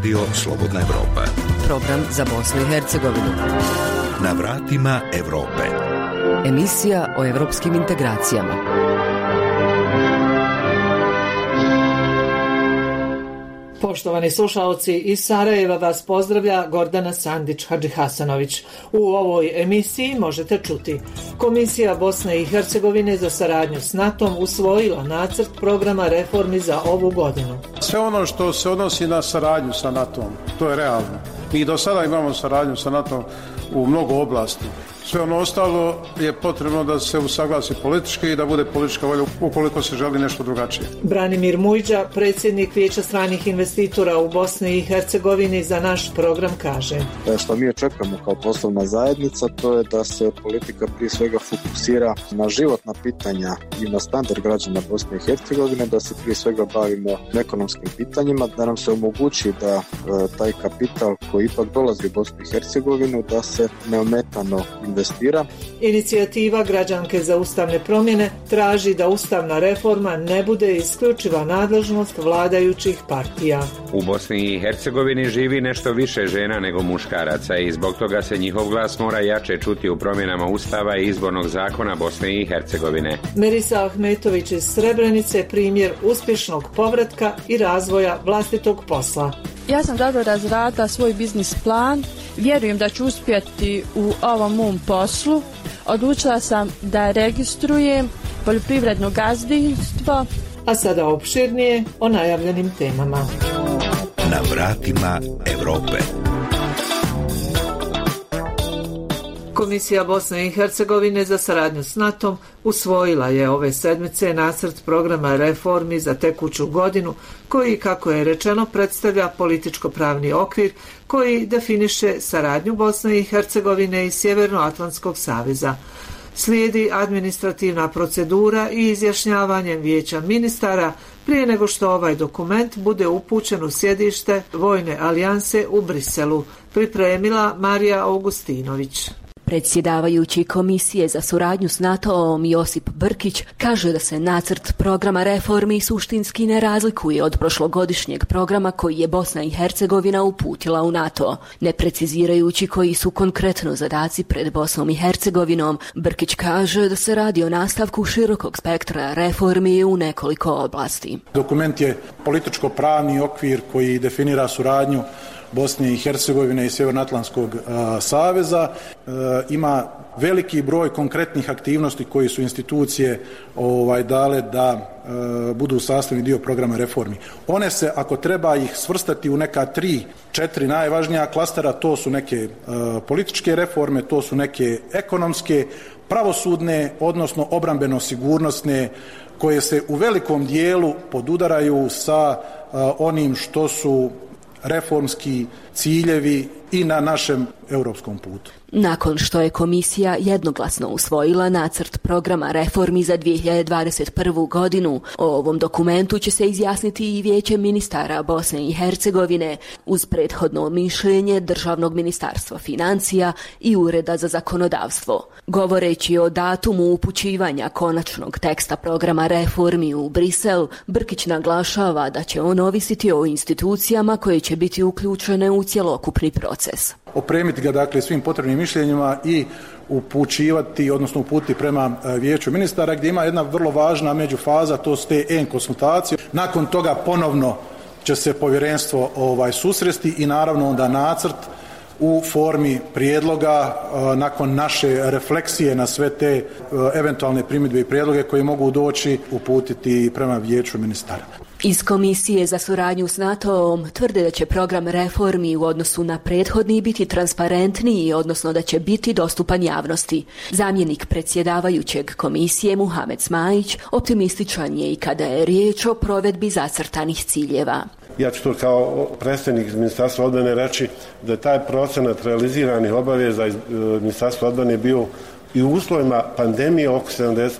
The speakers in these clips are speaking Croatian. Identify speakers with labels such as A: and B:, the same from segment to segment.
A: Radio Slobodna Evropa.
B: Program za Bosnu i Hercegovinu.
A: Na vratima Evrope.
B: Emisija o evropskim integracijama.
C: Poštovani slušalci, iz Sarajeva vas pozdravlja Gordana Sandić Hadži Hasanović. U ovoj emisiji možete čuti Komisija Bosne i Hercegovine za saradnju s NATO-om usvojila nacrt programa reformi za ovu godinu.
D: Sve ono što se odnosi na saradnju sa NATO-om, to je realno. Mi do sada imamo saradnju sa NATO-om u mnogo oblasti. Sve ono ostalo je potrebno da se usaglasi politički i da bude politička volja ukoliko se želi nešto drugačije.
C: Branimir Mujđa, predsjednik Vijeća stranih investitora u Bosni i Hercegovini za naš program kaže.
E: E, što mi očekujemo kao poslovna zajednica to je da se politika prije svega fokusira na životna pitanja i na standard građana Bosne i Hercegovine, da se prije svega bavimo ekonomskim pitanjima, da nam se omogući da e, taj kapital koji ipak dolazi u Bosnu i Hercegovinu da se neometano investira.
C: Inicijativa građanke za ustavne promjene traži da ustavna reforma ne bude isključiva nadležnost vladajućih partija.
F: U Bosni i Hercegovini živi nešto više žena nego muškaraca i zbog toga se njihov glas mora jače čuti u promjenama Ustava i izbornog zakona Bosne i Hercegovine.
C: Merisa Ahmetović iz Srebrenice primjer uspješnog povratka i razvoja vlastitog posla.
G: Ja sam dobro razradila svoj biznis plan, vjerujem da ću uspjeti u ovom mom poslu. Odlučila sam da registrujem poljoprivredno gazdinstvo.
C: A sada opširnije o najavljenim temama.
A: Na vratima Evrope.
C: Komisija Bosne i Hercegovine za saradnju s NATO usvojila je ove sedmice nacrt programa reformi za tekuću godinu koji, kako je rečeno, predstavlja političko-pravni okvir koji definiše saradnju Bosne i Hercegovine i Sjevernoatlantskog saveza. Slijedi administrativna procedura i izjašnjavanje vijeća ministara prije nego što ovaj dokument bude upućen u sjedište Vojne alijanse u Briselu, pripremila Marija Augustinović.
B: Predsjedavajući komisije za suradnju s NATO-om Josip Brkić kaže da se nacrt programa reformi suštinski ne razlikuje od prošlogodišnjeg programa koji je Bosna i Hercegovina uputila u NATO. Ne precizirajući koji su konkretno zadaci pred Bosnom i Hercegovinom, Brkić kaže da se radi o nastavku širokog spektra reformi u nekoliko oblasti.
D: Dokument je političko-pravni okvir koji definira suradnju Bosne i Hercegovine i Sjevernoatlantskog saveza e, ima veliki broj konkretnih aktivnosti koji su institucije ovaj dale da e, budu sastavni dio programa reformi. One se ako treba ih svrstati u neka tri, četiri najvažnija klastera, to su neke e, političke reforme, to su neke ekonomske, pravosudne, odnosno obrambeno sigurnosne koje se u velikom dijelu podudaraju sa onim što su reformski ciljevi i na našem europskom putu.
B: Nakon što je komisija jednoglasno usvojila nacrt programa reformi za 2021. godinu, o ovom dokumentu će se izjasniti i vijeće ministara Bosne i Hercegovine uz prethodno mišljenje Državnog ministarstva financija i Ureda za zakonodavstvo. Govoreći o datumu upućivanja konačnog teksta programa reformi u Brisel, Brkić naglašava da će on ovisiti o institucijama koje će biti uključene u cjelokupni proces.
D: Opremiti ga dakle svim potrebnim mišljenjima i upućivati, odnosno uputiti prema e, vijeću ministara gdje ima jedna vrlo važna međufaza, to su te en konsultacije. Nakon toga ponovno će se povjerenstvo ovaj susresti i naravno onda nacrt u formi prijedloga e, nakon naše refleksije na sve te e, eventualne primjedbe i prijedloge koji mogu doći uputiti prema vijeću ministara.
B: Iz Komisije za suradnju s NATO-om tvrde da će program reformi u odnosu na prethodni biti transparentniji, odnosno da će biti dostupan javnosti. Zamjenik predsjedavajućeg komisije Muhamed Smajić optimističan je i kada je riječ o provedbi zacrtanih ciljeva.
H: Ja ću to kao predstavnik iz Ministarstva odbrane reći da je taj procenat realiziranih obaveza iz e, Ministarstva odbrane bio i u uslovima pandemije oko 70%.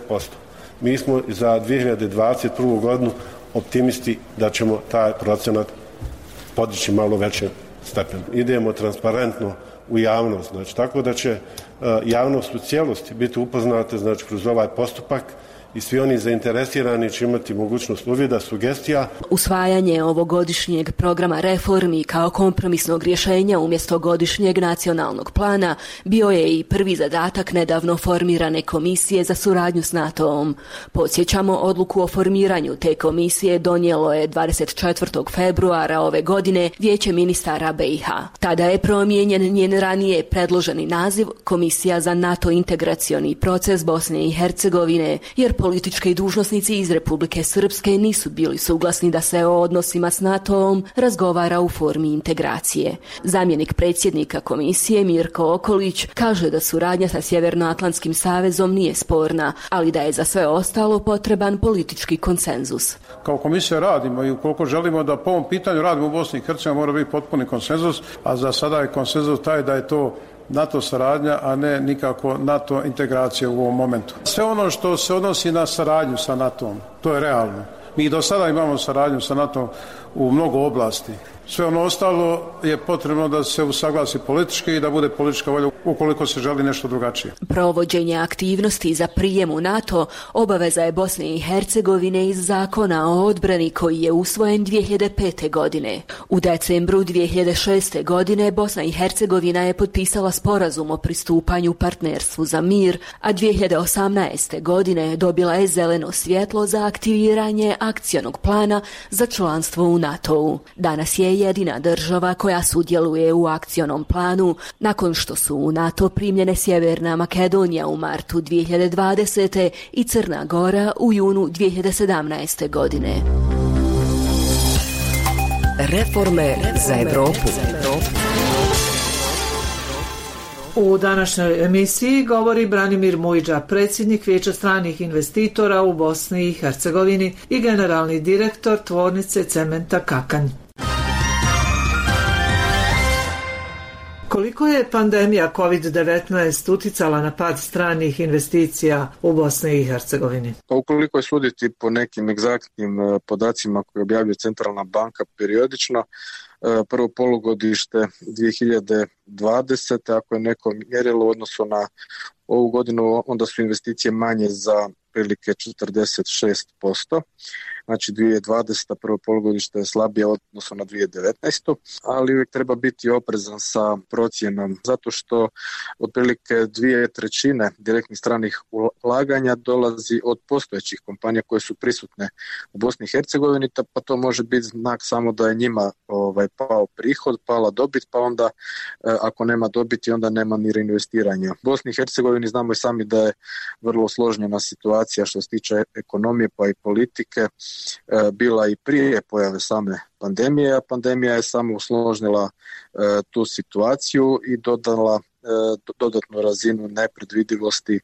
H: Mi smo za 2021. godinu optimisti da ćemo taj procenat podići malo veće stepen. Idemo transparentno u javnost, znači tako da će e, javnost u cijelosti biti upoznate znači kroz ovaj postupak i svi oni zainteresirani će imati mogućnost uvida, sugestija.
B: Usvajanje ovogodišnjeg programa reformi kao kompromisnog rješenja umjesto godišnjeg nacionalnog plana bio je i prvi zadatak nedavno formirane komisije za suradnju s NATO-om. Podsjećamo, odluku o formiranju te komisije donijelo je 24. februara ove godine Vijeće ministara BiH. Tada je promijenjen njen ranije predloženi naziv Komisija za NATO integracioni proces Bosne i Hercegovine, jer politički dužnosnici iz Republike Srpske nisu bili suglasni da se o odnosima s NATO-om razgovara u formi integracije. Zamjenik predsjednika komisije Mirko Okolić kaže da suradnja sa Sjevernoatlantskim savezom nije sporna, ali da je za sve ostalo potreban politički konsenzus.
D: Kao komisija radimo i ukoliko želimo da po ovom pitanju radimo u Bosni i Hercegovini mora biti potpuni konsenzus, a za sada je konsenzus taj da je to NATO saradnja, a ne nikako NATO integracija u ovom momentu. Sve ono što se odnosi na saradnju sa NATO-om, to je realno. Mi do sada imamo saradnju sa NATO u mnogo oblasti. Sve ono ostalo je potrebno da se usaglasi politički i da bude politička volja ukoliko se želi nešto drugačije.
B: Provođenje aktivnosti za prijem u NATO obaveza je Bosne i Hercegovine iz zakona o odbrani koji je usvojen 2005. godine. U decembru 2006. godine Bosna i Hercegovina je potpisala sporazum o pristupanju partnerstvu za mir, a 2018. godine dobila je zeleno svjetlo za aktiviranje akcionog plana za članstvo u NATO-u. Danas je jedina država koja sudjeluje u akcionom planu nakon što su u NATO primljene Sjeverna Makedonija u martu 2020. i Crna Gora u junu 2017. godine.
A: Reforme za Evropu.
C: U današnjoj emisiji govori Branimir Mujđa, predsjednik Vijeća stranih investitora u Bosni i Hercegovini i generalni direktor tvornice cementa Kakanj. Koliko je pandemija COVID-19 uticala na pad stranih investicija u Bosni i Hercegovini?
E: Pa ukoliko je suditi po nekim egzaktnim e, podacima koje objavljuje Centralna banka periodično, e, prvo polugodište 2020. ako je neko mjerilo u odnosu na ovu godinu, onda su investicije manje za prilike 46%. Znači 2020. prvo polugodište je slabije odnosno na 2019. Ali uvijek treba biti oprezan sa procjenom zato što otprilike dvije trećine direktnih stranih ulaganja dolazi od postojećih kompanija koje su prisutne u Bosni i Hercegovini, pa to može biti znak samo da je njima ovaj, pao prihod, pala dobit, pa onda e, ako nema dobiti onda nema ni reinvestiranja. U Bosni i Hercegovini znamo i sami da je vrlo složnjena situacija što se tiče ekonomije pa i politike bila i prije pojave same pandemije, a pandemija je samo usložnila e, tu situaciju i dodala E, dodatnu razinu nepredvidivosti e,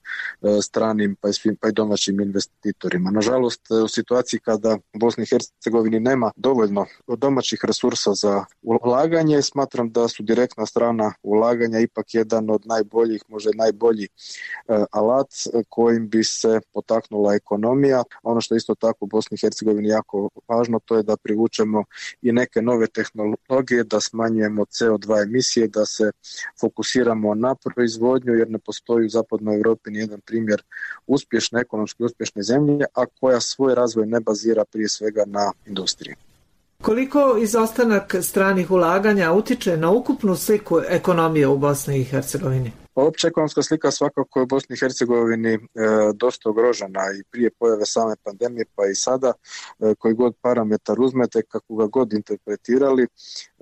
E: stranim pa i, svim, pa i domaćim investitorima. Nažalost, e, u situaciji kada u Bosni i Hercegovini nema dovoljno domaćih resursa za ulaganje, smatram da su direktna strana ulaganja ipak jedan od najboljih, možda najbolji alat kojim bi se potaknula ekonomija. Ono što isto tako u Bosni i Hercegovini jako važno, to je da privučemo i neke nove tehnologije, da smanjujemo CO2 emisije, da se fokusiramo na proizvodnju jer ne postoji u zapadnoj Europi ni jedan primjer uspješne, ekonomski uspješne zemlje, a koja svoj razvoj ne bazira prije svega na industriji.
C: Koliko izostanak stranih ulaganja utiče na ukupnu sliku ekonomije u Bosni i Hercegovini?
E: Pa opća ekonomska slika svakako je u Bosni i Hercegovini e, dosta ugrožena i prije pojave same pandemije pa i sada e, koji god parametar uzmete kako ga god interpretirali e,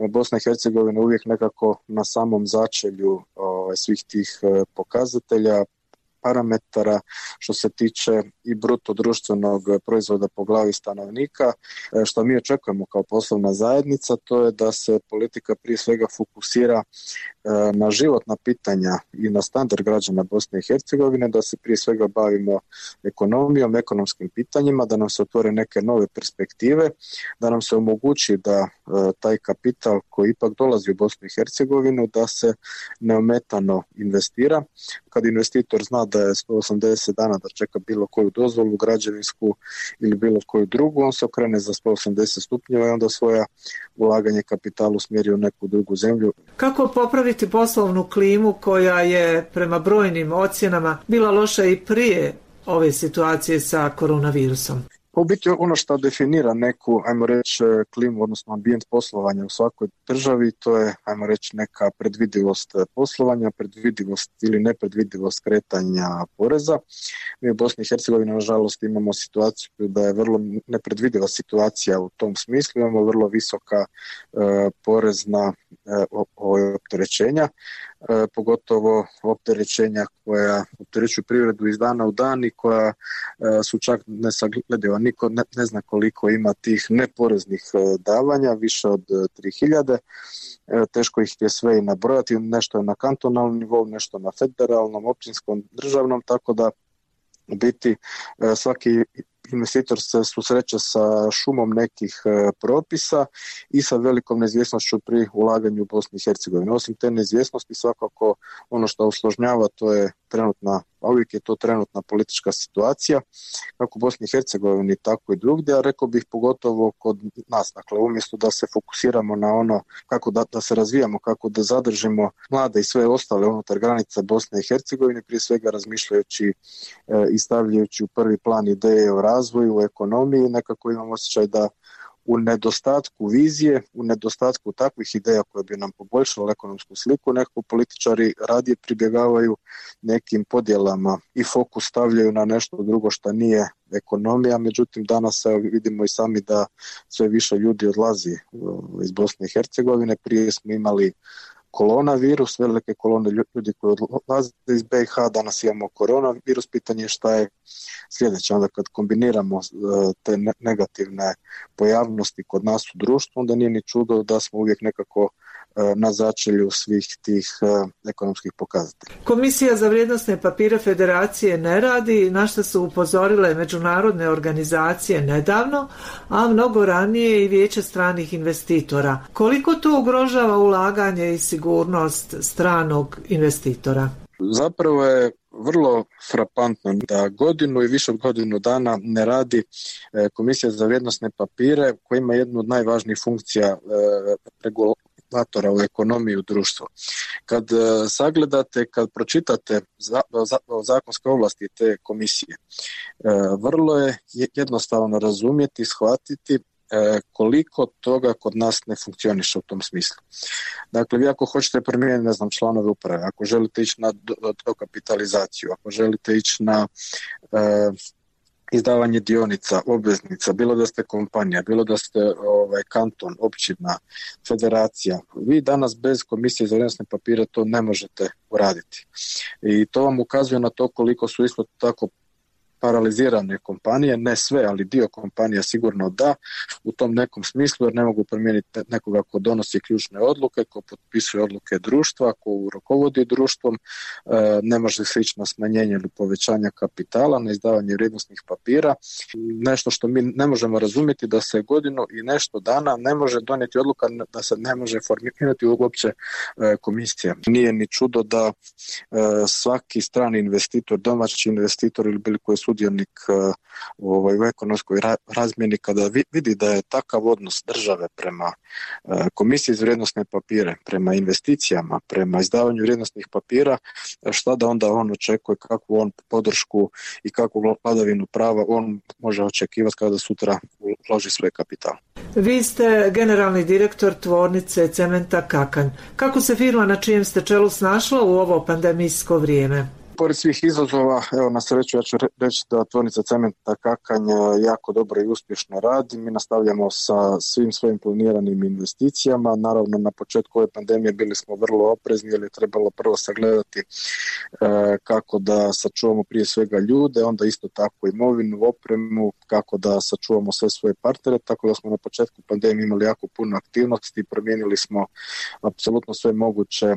E: Bosna i Hercegovina uvijek nekako na samom začelju ovaj, svih tih e, pokazatelja parametara što se tiče i bruto društvenog proizvoda po glavi stanovnika. E, što mi očekujemo kao poslovna zajednica to je da se politika prije svega fokusira e, na životna pitanja i na standard građana Bosne i Hercegovine, da se prije svega bavimo ekonomijom, ekonomskim pitanjima, da nam se otvore neke nove perspektive, da nam se omogući da e, taj kapital koji ipak dolazi u Bosnu i Hercegovinu da se neometano investira. Kad investitor zna da je 180 dana da čeka bilo koju dozvolu građevinsku ili bilo koju drugu, on se okrene za 180 stupnjeva i onda svoja ulaganje kapitalu smjeri u neku drugu zemlju.
C: Kako popraviti poslovnu klimu koja je prema brojnim ocjenama bila loša i prije ove situacije sa koronavirusom?
E: U biti ono što definira neku, ajmo reći, klimu, odnosno ambijent poslovanja u svakoj državi, to je, ajmo reći, neka predvidivost poslovanja, predvidivost ili nepredvidivost kretanja poreza. Mi u Bosni i Hercegovini, nažalost, imamo situaciju da je vrlo nepredvidiva situacija u tom smislu, imamo vrlo visoka e, porezna e, opterećenja. E, pogotovo opterećenja koja opterećuju privredu iz dana u dan i koja e, su čak nesaglediva. Niko ne, ne zna koliko ima tih neporeznih e, davanja, više od 3000. Teško ih je sve i nabrojati, nešto je na kantonalnom nivou, nešto na federalnom, općinskom, državnom, tako da biti svaki investitor se susreće sa šumom nekih e, propisa i sa velikom neizvjesnošću pri ulaganju u Bosni i Hercegovini. Osim te neizvjesnosti svakako ono što usložnjava to je trenutna, a uvijek je to trenutna politička situacija, kako u Bosni i Hercegovini, tako i drugdje, a rekao bih pogotovo kod nas, dakle umjesto da se fokusiramo na ono kako da, da se razvijamo, kako da zadržimo mlade i sve ostale unutar granica Bosne i Hercegovine, prije svega razmišljajući e, i stavljajući u prvi plan ideje o razvoju, u ekonomiji, nekako imam osjećaj da u nedostatku vizije, u nedostatku takvih ideja koje bi nam poboljšale ekonomsku sliku, nekako političari radije pribjegavaju nekim podjelama i fokus stavljaju na nešto drugo što nije ekonomija, međutim danas evo, vidimo i sami da sve više ljudi odlazi iz Bosne i Hercegovine, prije smo imali koronavirus, velike kolone ljudi koji odlaze iz BiH, danas imamo koronavirus, pitanje je šta je sljedeće, onda kad kombiniramo e, te negativne pojavnosti kod nas u društvu, onda nije ni čudo da smo uvijek nekako na začelju svih tih e, ekonomskih pokazatelja.
C: Komisija za vrijednostne papire federacije ne radi, na što su upozorile međunarodne organizacije nedavno, a mnogo ranije i vijeće stranih investitora. Koliko to ugrožava ulaganje i sigurnost stranog investitora?
E: Zapravo je vrlo frapantno da godinu i više od godinu dana ne radi e, Komisija za vrijednosne papire koja ima jednu od najvažnijih funkcija e, regulatora u ekonomiji u društvu. Kad e, sagledate, kad pročitate zakonske ovlasti te komisije, vrlo je jednostavno razumjeti, shvatiti E, koliko toga kod nas ne funkcioniše u tom smislu. Dakle, vi ako hoćete promijeniti, ne znam, članove uprave, ako želite ići na dokapitalizaciju, ako želite ići na e, izdavanje dionica, obveznica, bilo da ste kompanija, bilo da ste ovaj, kanton, općina, federacija, vi danas bez komisije za vrijednosne papire to ne možete uraditi. I to vam ukazuje na to koliko su isto tako paralizirane kompanije, ne sve, ali dio kompanija sigurno da, u tom nekom smislu jer ne mogu promijeniti nekoga ko donosi ključne odluke, ko potpisuje odluke društva, ko rukovodi društvom, e, ne može se ići na smanjenje ili povećanje kapitala, na izdavanje vrijednosnih papira. Nešto što mi ne možemo razumjeti da se godinu i nešto dana ne može donijeti odluka da se ne može formirati uopće e, komisija. Nije ni čudo da e, svaki strani investitor, domaći investitor ili bilo koji sudionik e, ovaj, u ekonomskoj razmjeni kada vidi da je takav odnos države prema e, komisiji za vrijednosne papire, prema investicijama, prema izdavanju vrijednosnih papira, šta da onda on očekuje, kakvu on podršku i kakvu vladavinu prava on može očekivati kada sutra uloži svoj kapital.
C: Vi ste generalni direktor tvornice Cementa Kakanj. Kako se firma na čijem ste čelu snašla u ovo pandemijsko vrijeme?
E: Pored svih izazova, evo na sreću ja ću reći da tvornica cementa Kakanja jako dobro i uspješno radi. Mi nastavljamo sa svim svojim planiranim investicijama. Naravno na početku ove pandemije bili smo vrlo oprezni jer je trebalo prvo sagledati e, kako da sačuvamo prije svega ljude, onda isto tako imovinu, opremu, kako da sačuvamo sve svoje partnere, tako da smo na početku pandemije imali jako puno aktivnosti, promijenili smo apsolutno sve moguće e,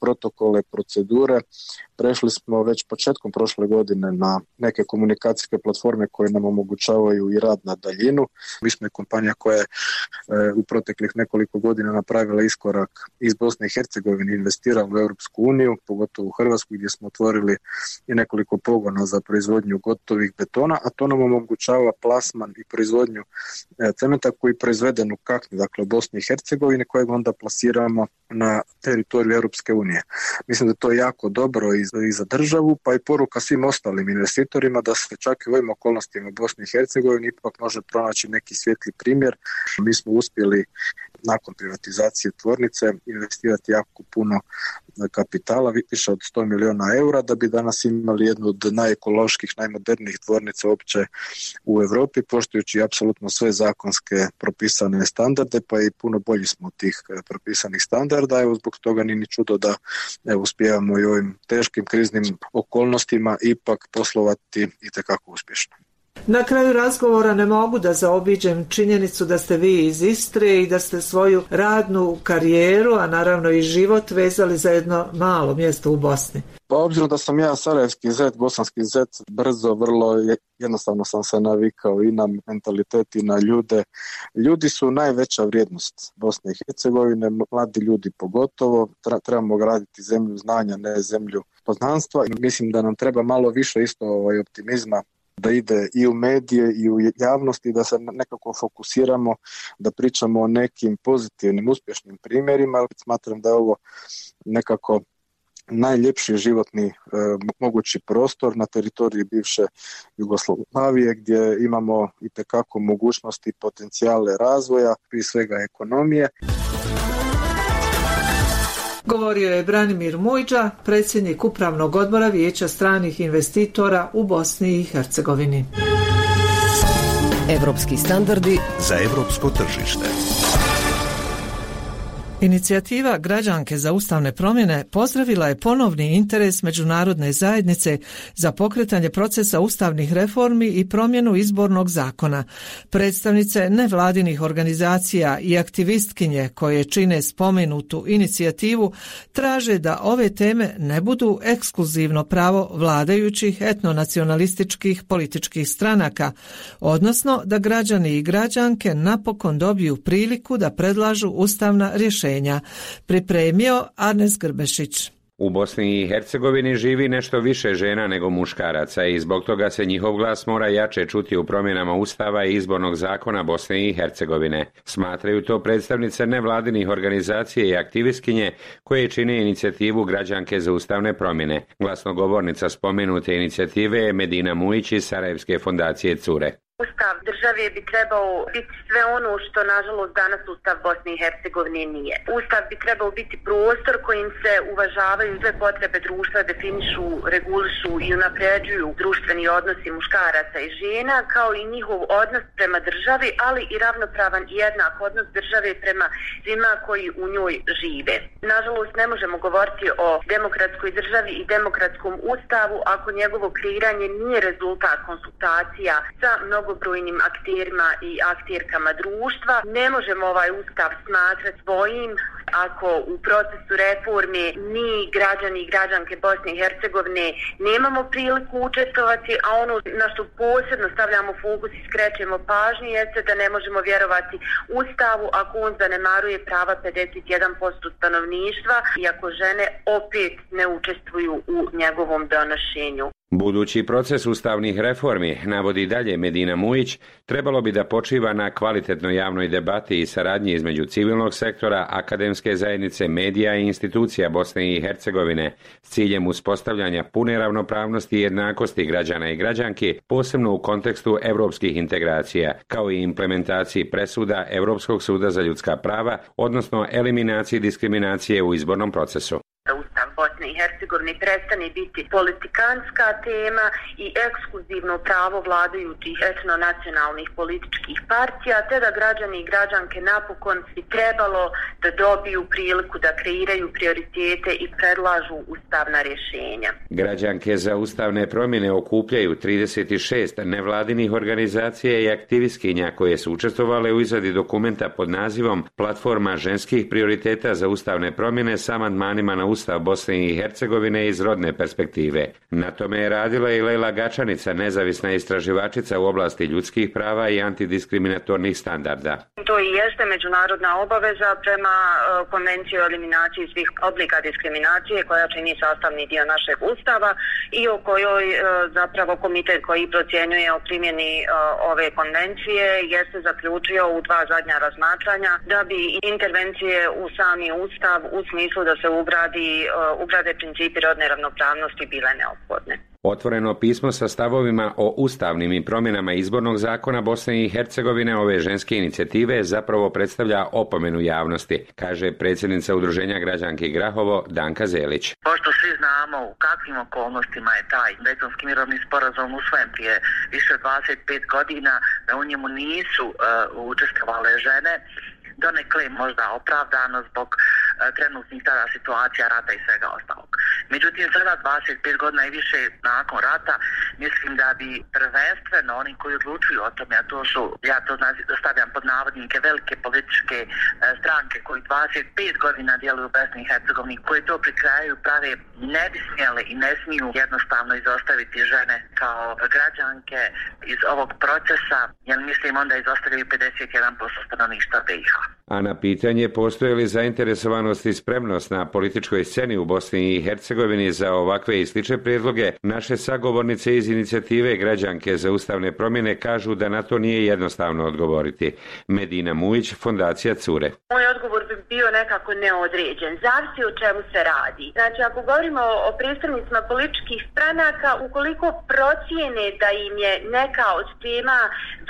E: protokole, procedure, prešli smo već početkom prošle godine na neke komunikacijske platforme koje nam omogućavaju i rad na daljinu. Mi smo je kompanija koja je e, u proteklih nekoliko godina napravila iskorak iz Bosne i Hercegovine, investirala u Europsku uniju, pogotovo u Hrvatsku gdje smo otvorili i nekoliko pogona za proizvodnju gotovih betona, a to nam omogućava plasman i proizvodnju e, cementa koji je proizveden u kakni, dakle u Bosni i Hercegovini, kojeg onda plasiramo na teritoriju Europske unije. Mislim da to je jako dobro i za državu državu, pa i poruka svim ostalim investitorima da se čak i u ovim okolnostima Bosni i Hercegovini ipak može pronaći neki svjetli primjer. Mi smo uspjeli nakon privatizacije tvornice investirati jako puno kapitala, više od 100 milijuna eura, da bi danas imali jednu od najekoloških, najmodernijih tvornica uopće u Europi, poštujući apsolutno sve zakonske propisane standarde, pa i puno bolji smo od tih e, propisanih standarda. Evo zbog toga nije ni čudo da evo, uspijevamo i ovim teškim kriznim okolnostima ipak poslovati i uspješno.
C: Na kraju razgovora ne mogu da zaobiđem činjenicu da ste vi iz Istre i da ste svoju radnu karijeru, a naravno i život vezali za jedno malo mjesto u Bosni.
E: Pa obzirom da sam ja sarajevski zet, bosanski zet, brzo, vrlo jednostavno sam se navikao i na mentalitet i na ljude. Ljudi su najveća vrijednost Bosne i Hercegovine, mladi ljudi pogotovo. Trebamo graditi zemlju znanja, ne zemlju poznanstva. Mislim da nam treba malo više isto ovaj, optimizma da ide i u medije i u javnosti, da se nekako fokusiramo, da pričamo o nekim pozitivnim, uspješnim primjerima. Smatram da je ovo nekako najljepši životni e, mogući prostor na teritoriji bivše Jugoslavije gdje imamo i mogućnosti potencijale razvoja, prije svega ekonomije.
C: Govorio je Branimir Mujđa, predsjednik Upravnog odbora Vijeća stranih investitora u Bosni i Hercegovini.
A: Evropski standardi
I: za evropsko tržište.
C: Inicijativa građanke za ustavne promjene pozdravila je ponovni interes međunarodne zajednice za pokretanje procesa ustavnih reformi i promjenu izbornog zakona. Predstavnice nevladinih organizacija i aktivistkinje koje čine spomenutu inicijativu traže da ove teme ne budu ekskluzivno pravo vladajućih etnonacionalističkih političkih stranaka, odnosno da građani i građanke napokon dobiju priliku da predlažu ustavna rješenja rješenja. Pripremio Arnes Grbešić.
F: U Bosni i Hercegovini živi nešto više žena nego muškaraca i zbog toga se njihov glas mora jače čuti u promjenama Ustava i izbornog zakona Bosne i Hercegovine. Smatraju to predstavnice nevladinih organizacija i aktivistkinje koje čine inicijativu građanke za ustavne promjene. Glasnogovornica spomenute inicijative je Medina Mujić iz Sarajevske fondacije Cure.
J: Ustav države bi trebao biti sve ono što nažalost danas Ustav Bosne i Hercegovine nije. Ustav bi trebao biti prostor kojim se uvažavaju sve potrebe društva, definišu, regulišu i unapređuju društveni odnosi muškaraca i žena, kao i njihov odnos prema državi, ali i ravnopravan i jednak odnos države prema svima koji u njoj žive. Nažalost, ne možemo govoriti o demokratskoj državi i demokratskom ustavu ako njegovo kreiranje nije rezultat konsultacija sa mnogo mnogobrojnim akterima i akterkama društva. Ne možemo ovaj ustav smatrati svojim ako u procesu reforme mi građani i građanke Bosne i Hercegovine nemamo priliku učestvovati, a ono na što posebno stavljamo fokus i skrećemo pažnju jeste da ne možemo vjerovati ustavu ako on zanemaruje prava 51% stanovništva i ako žene opet ne učestvuju u njegovom donošenju.
F: Budući proces ustavnih reformi, navodi dalje Medina Mujić, trebalo bi da počiva na kvalitetnoj javnoj debati i saradnji između civilnog sektora, akademske zajednice, medija i institucija Bosne i Hercegovine s ciljem uspostavljanja pune ravnopravnosti i jednakosti građana i građanki, posebno u kontekstu europskih integracija, kao i implementaciji presuda Europskog suda za ljudska prava, odnosno eliminaciji diskriminacije u izbornom procesu.
J: I Hercegovine prestane biti politikanska tema i ekskluzivno pravo vladajućih etno-nacionalnih političkih partija, te da građani i građanke napokon bi trebalo da dobiju priliku da kreiraju prioritete i predlažu ustavna rješenja.
F: Građanke za ustavne promjene okupljaju 36 nevladinih organizacija i aktivistkinja koje su učestvovale u izradi dokumenta pod nazivom Platforma ženskih prioriteta za ustavne promjene sa amandmanima na Ustav Bosne i Hercegovine iz rodne perspektive. Na tome je radila i Leila Gačanica, nezavisna istraživačica u oblasti ljudskih prava i antidiskriminatornih standarda.
J: To i jeste međunarodna obaveza prema e, konvenciji o eliminaciji svih oblika diskriminacije koja čini sastavni dio našeg ustava i o kojoj e, zapravo komitet koji procjenjuje o primjeni e, ove konvencije jeste zaključio u dva zadnja razmatranja da bi intervencije u sami ustav u smislu da se ugradi izrade principi rodne ravnopravnosti bile neophodne.
F: Otvoreno pismo sa stavovima o ustavnim i promjenama izbornog zakona Bosne i Hercegovine ove ženske inicijative zapravo predstavlja opomenu javnosti, kaže predsjednica Udruženja građanki Grahovo Danka Zelić.
K: Pošto svi znamo u kakvim okolnostima je taj Dejtonski mirovni sporazum usvojen prije više 25 godina, da u njemu nisu uh, učestvovale žene, donekle možda opravdano zbog uh, trenutnih tada situacija rata i svega ostalog. Međutim, sada 25 godina i više nakon rata, mislim da bi prvenstveno oni koji odlučuju o tome, a to su, ja to stavljam pod navodnike, velike političke uh, stranke koji 25 godina djeluju u Bosni i Hercegovini, koji to pri kraju prave, ne bi smjele i ne smiju jednostavno izostaviti žene kao građanke iz ovog procesa, jer mislim onda izostavljaju 51% stanovništva BiH.
F: A na pitanje postoje li zainteresovanost i spremnost na političkoj sceni u Bosni i Hercegovini za ovakve i slične prijedloge, naše sagovornice iz inicijative građanke za ustavne promjene kažu da na to nije jednostavno odgovoriti. Medina Mujić, Fondacija Cure.
J: Moj odgovor bio nekako neodređen. Zavisi o čemu se radi. Znači, ako govorimo o predstavnicima političkih stranaka, ukoliko procijene da im je neka od tema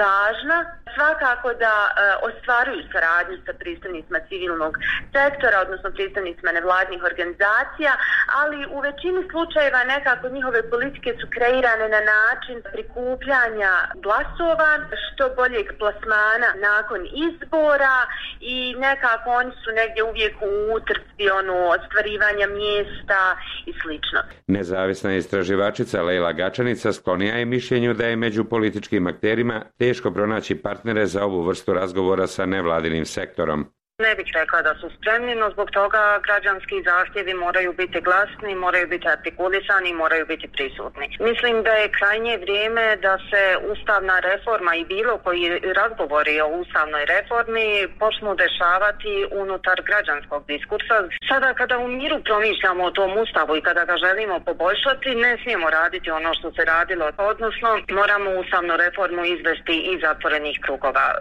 J: važna, svakako da e, ostvaruju saradnju sa predstavnicima civilnog sektora, odnosno predstavnicima nevladnih organizacija, ali u većini slučajeva nekako njihove politike su kreirane na način prikupljanja glasova, što boljeg plasmana nakon izbora i nekako oni su negdje uvijek u utrci ono, ostvarivanja mjesta i slično.
F: Nezavisna istraživačica Leila Gačanica sklonija je mišljenju da je među političkim akterima teško pronaći partnere za ovu vrstu razgovora sa nevladinim sektorom.
J: Ne bih rekla da su spremni, no zbog toga građanski zahtjevi moraju biti glasni, moraju biti artikulisani, moraju biti prisutni. Mislim da je krajnje vrijeme da se ustavna reforma i bilo koji razgovori o ustavnoj reformi počnu dešavati unutar građanskog diskursa. Sada kada u miru promišljamo o tom ustavu i kada ga želimo poboljšati, ne smijemo raditi ono što se radilo, odnosno moramo ustavnu reformu izvesti iz zatvorenih krugova. E,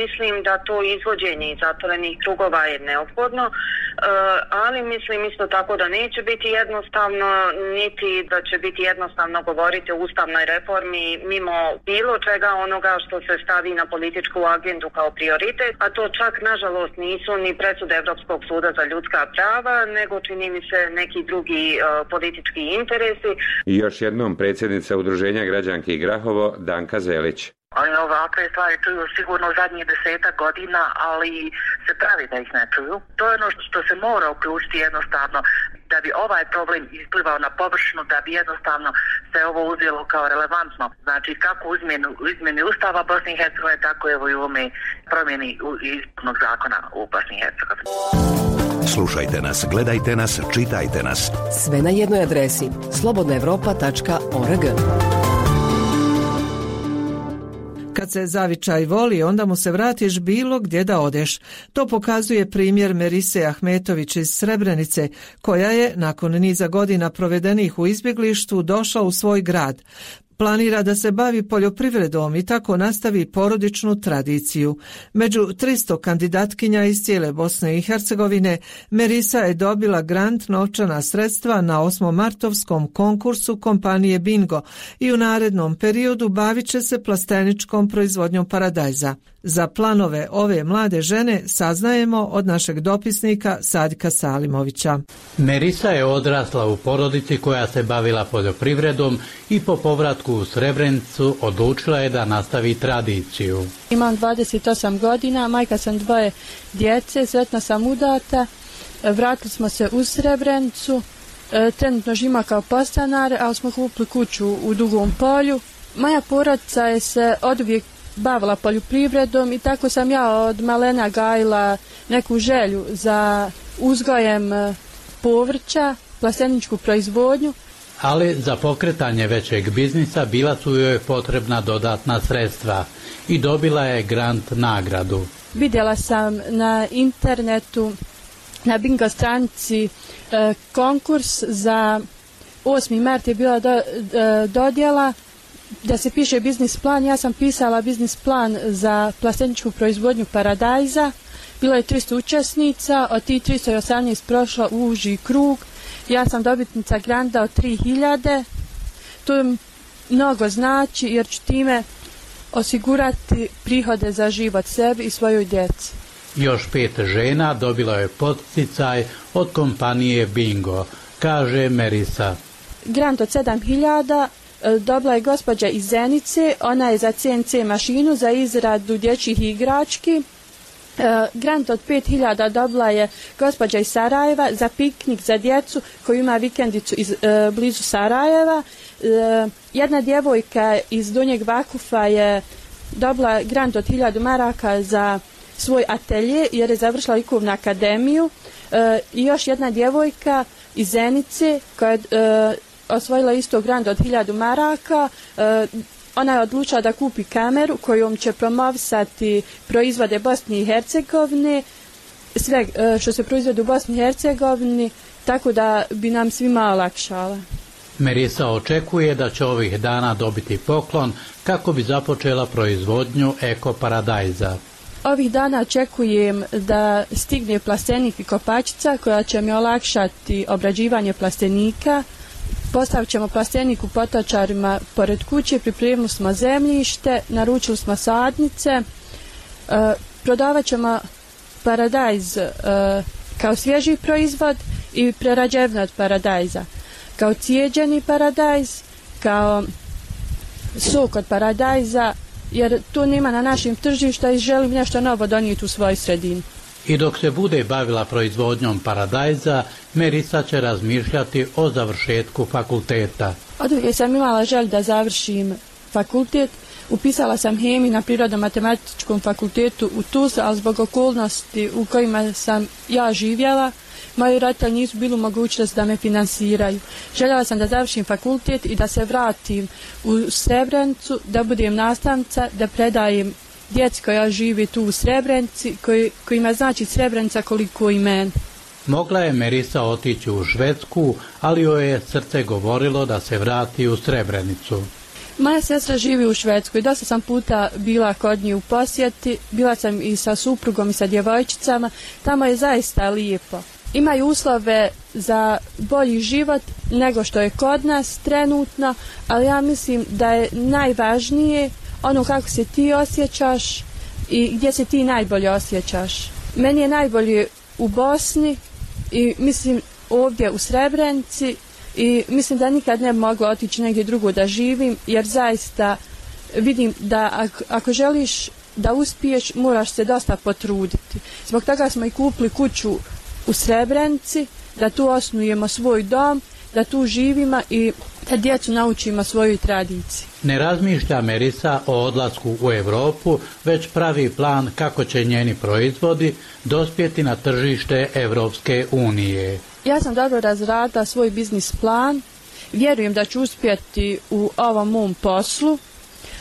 J: mislim da to izvođenje iz zatvorenih krugova je neophodno, e, ali mislim isto tako da neće biti jednostavno, niti da će biti jednostavno govoriti o ustavnoj reformi mimo bilo čega onoga što se stavi na političku agendu kao prioritet, a to čak nažalost nisu ni presude Evropskog suda za ljudska prava, nego čini mi se neki drugi uh, politički interesi.
F: I još jednom predsjednica Udruženja građanki Grahovo, Danka Zelić.
K: Oni ovakve stvari čuju sigurno zadnjih deseta godina, ali se pravi da ih ne čuju. To je ono što se mora uključiti jednostavno da bi ovaj problem isplivao na površinu, da bi jednostavno se ovo uzelo kao relevantno. Znači kako u izmjeni, izmjeni Ustava Bosni i Hercegovine, tako evo i u ovome promjeni izbornog zakona u Bosni i Hercegovini.
I: Slušajte nas, gledajte nas, čitajte nas.
A: Sve na jednoj adresi slobodnaevropa.org.
C: Kad se zavičaj voli, onda mu se vratiš bilo gdje da odeš. To pokazuje primjer Merise Ahmetović iz Srebrenice, koja je, nakon niza godina provedenih u izbjeglištu, došla u svoj grad. Planira da se bavi poljoprivredom i tako nastavi porodičnu tradiciju. Među 300 kandidatkinja iz cijele Bosne i Hercegovine, Merisa je dobila grant novčana sredstva na 8. martovskom konkursu kompanije Bingo i u narednom periodu bavit će se plasteničkom proizvodnjom paradajza. Za planove ove mlade žene saznajemo od našeg dopisnika Sadika Salimovića.
L: Merisa je odrasla u porodici koja se bavila poljoprivredom i po povratku u Srebrenicu odlučila je da nastavi tradiciju.
G: Imam 28 godina, majka sam dvoje djece, sretna sam udata, vratili smo se u Srebrenicu, e, trenutno žima kao postanar, ali smo kupili kuću u Dugom polju. Moja porodica je se od uvijek bavila poljoprivredom i tako sam ja od malena gajila neku želju za uzgojem e, povrća, plasteničku proizvodnju.
L: Ali za pokretanje većeg biznisa bila su joj potrebna dodatna sredstva i dobila je grant nagradu.
G: Vidjela sam na internetu na bingo stranici e, konkurs za 8. mart je bila do, e, dodjela da se piše biznis plan, ja sam pisala biznis plan za plasteničku proizvodnju paradajza. Bilo je 300 učesnica, od tih 318 prošla u uži krug Ja sam dobitnica granta od 3000. To mnogo znači jer ću time osigurati prihode za život sebi i svojoj djeci.
L: Još pet žena dobilo je poticaj od kompanije Bingo, kaže Merisa.
G: Grant od 7000 e, dobila je gospođa iz Zenice, ona je za CNC mašinu za izradu dječjih igrački. E, grant od 5000 dobila je gospođa iz Sarajeva za piknik za djecu koju ima vikendicu iz, e, blizu Sarajeva. jedna djevojka iz Donjeg Vakufa je dobila grant od 1000 maraka za svoj atelje jer je završila likovnu akademiju i još jedna djevojka iz Zenice koja je osvojila isto grant od 1000 maraka. E, ona je odlučila da kupi kameru kojom će promovisati proizvode Bosne i Hercegovine, sve e, što se proizvode u Bosni i Hercegovini, tako da bi nam svima olakšala.
L: Merisa očekuje da će ovih dana dobiti poklon kako bi započela proizvodnju Eko Paradajza.
G: Ovih dana očekujem da stigne plastenik i kopačica koja će mi olakšati obrađivanje plastenika, Postavit ćemo plastenik u potačarima pored kuće, pripremili smo zemljište, naručili smo sadnice, e, prodavat ćemo paradajz e, kao svježi proizvod i prerađevno od paradajza. Kao cijeđeni paradajz, kao sok od paradajza, jer tu nema na našim tržišta i želim nešto novo donijeti u svoj sredini.
L: I dok se bude bavila proizvodnjom paradajza, Merisa će razmišljati o završetku fakulteta.
G: Od uvijek sam imala želj da završim fakultet. Upisala sam hemiju na Prirodno-matematičkom fakultetu u Tuz, ali zbog okolnosti u kojima sam ja živjela, moji roditelji nisu bili mogućnost da me finansiraju. Željela sam da završim fakultet i da se vratim u Srebrenicu, da budem nastavnica, da predajem djeci koja živi tu u Srebrenci, koji, kojima znači Srebrenica koliko i meni.
L: Mogla je Merisa otići u Švedsku, ali joj je srce govorilo da se vrati u Srebrenicu.
G: Moja sestra živi u Švedskoj, dosta sam puta bila kod nje u posjeti, bila sam i sa suprugom i sa djevojčicama, tamo je zaista lijepo. Imaju uslove za bolji život nego što je kod nas trenutno, ali ja mislim da je najvažnije ono kako se ti osjećaš i gdje se ti najbolje osjećaš. Meni je najbolje u Bosni i mislim ovdje u Srebrenici i mislim da nikad ne bi otići negdje drugo da živim jer zaista vidim da ako, ako želiš da uspiješ moraš se dosta potruditi. Zbog toga smo i kupili kuću u Srebrenici da tu osnujemo svoj dom, da tu živimo i da djecu naučimo svoju tradiciju.
L: Ne razmišlja Merisa o odlasku u Europu, već pravi plan kako će njeni proizvodi dospjeti na tržište Europske unije.
G: Ja sam dobro razradila svoj biznis plan, vjerujem da ću uspjeti u ovom mom poslu.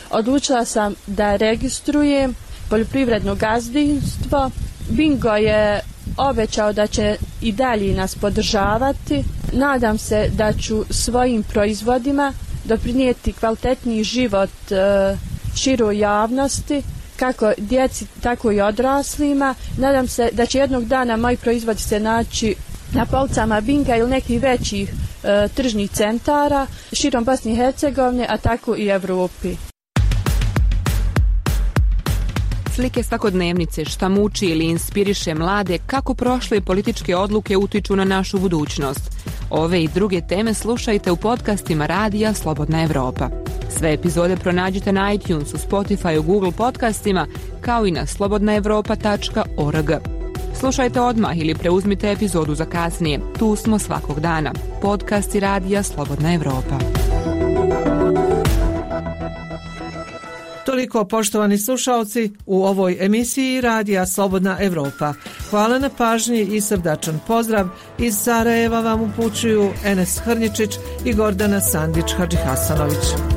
G: Odlučila sam da registrujem poljoprivredno gazdinstvo. Bingo je obećao da će i dalje nas podržavati. Nadam se da ću svojim proizvodima doprinijeti kvalitetniji život e, široj javnosti, kako djeci, tako i odraslima. Nadam se da će jednog dana moji proizvodi se naći na policama Binga ili nekih većih e, tržnih centara širom Bosne i Hercegovine, a tako i Europi.
M: Slike svakodnevnice šta muči ili inspiriše mlade kako prošle političke odluke utiču na našu budućnost. Ove i druge teme slušajte u podcastima Radija Slobodna Evropa. Sve epizode pronađite na iTunesu, Spotify, Google podcastima kao i na slobodnaevropa.org. Slušajte odmah ili preuzmite epizodu za kasnije. Tu smo svakog dana. Podcasti Radija Slobodna Evropa.
C: Toliko poštovani slušalci u ovoj emisiji Radija Slobodna Evropa. Hvala na pažnji i srdačan pozdrav. Iz Sarajeva vam upućuju Enes Hrničić i Gordana Sandić Hadžihasanović.